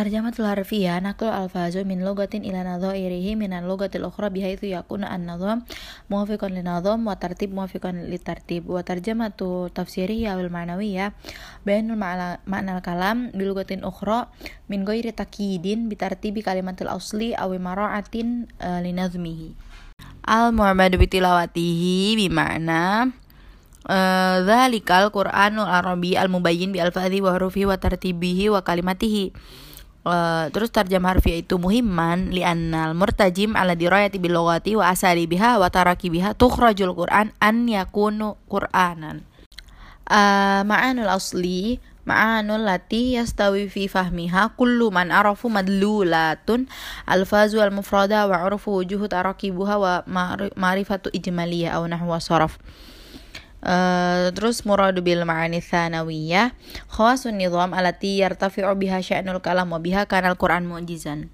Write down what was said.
At-tarjamatul harfiyah naqlu alfazu min lugatin ila nadhairihi min al-lugatil ukhra bihaitsu yakuna an-nadham muwafiqan li nadham wa tartib muwafiqan li tartib. Wa tarjamatu tafsirihi awil ma'nawiyah bayanul ma'na al-kalam bi lugatin ukhra min ghairi takyidin bi tartibi kalimatil asli aw mara'atin uh, li nazmihi al-mu'madu bi tilawatihi bi ma'na Dzalikal uh, Qur'anul Arabi al-mubayyin bi alfadhi wa hurufi wa tartibihi wa kalimatihi Uh, terus tarjam harfiah itu muhimman li annal murtajim ala dirayati bil lughati wa asali biha wa taraki biha tukhrajul Qur'an an yakunu Qur'anan. Uh, ma'anul asli ma'anul lati yastawi fi fahmiha kullu man arafu madlulatun alfazu al mufrada wa urufu wujuhu tarakibuha wa ma'rifatu ijmaliyah aw nahwa saraf. Uh, terus muradu bil ma'ani tsanawiyah khawasun nizam alati yartafi'u biha sya'nul kalam wa biha kanal Qur'an mu'jizan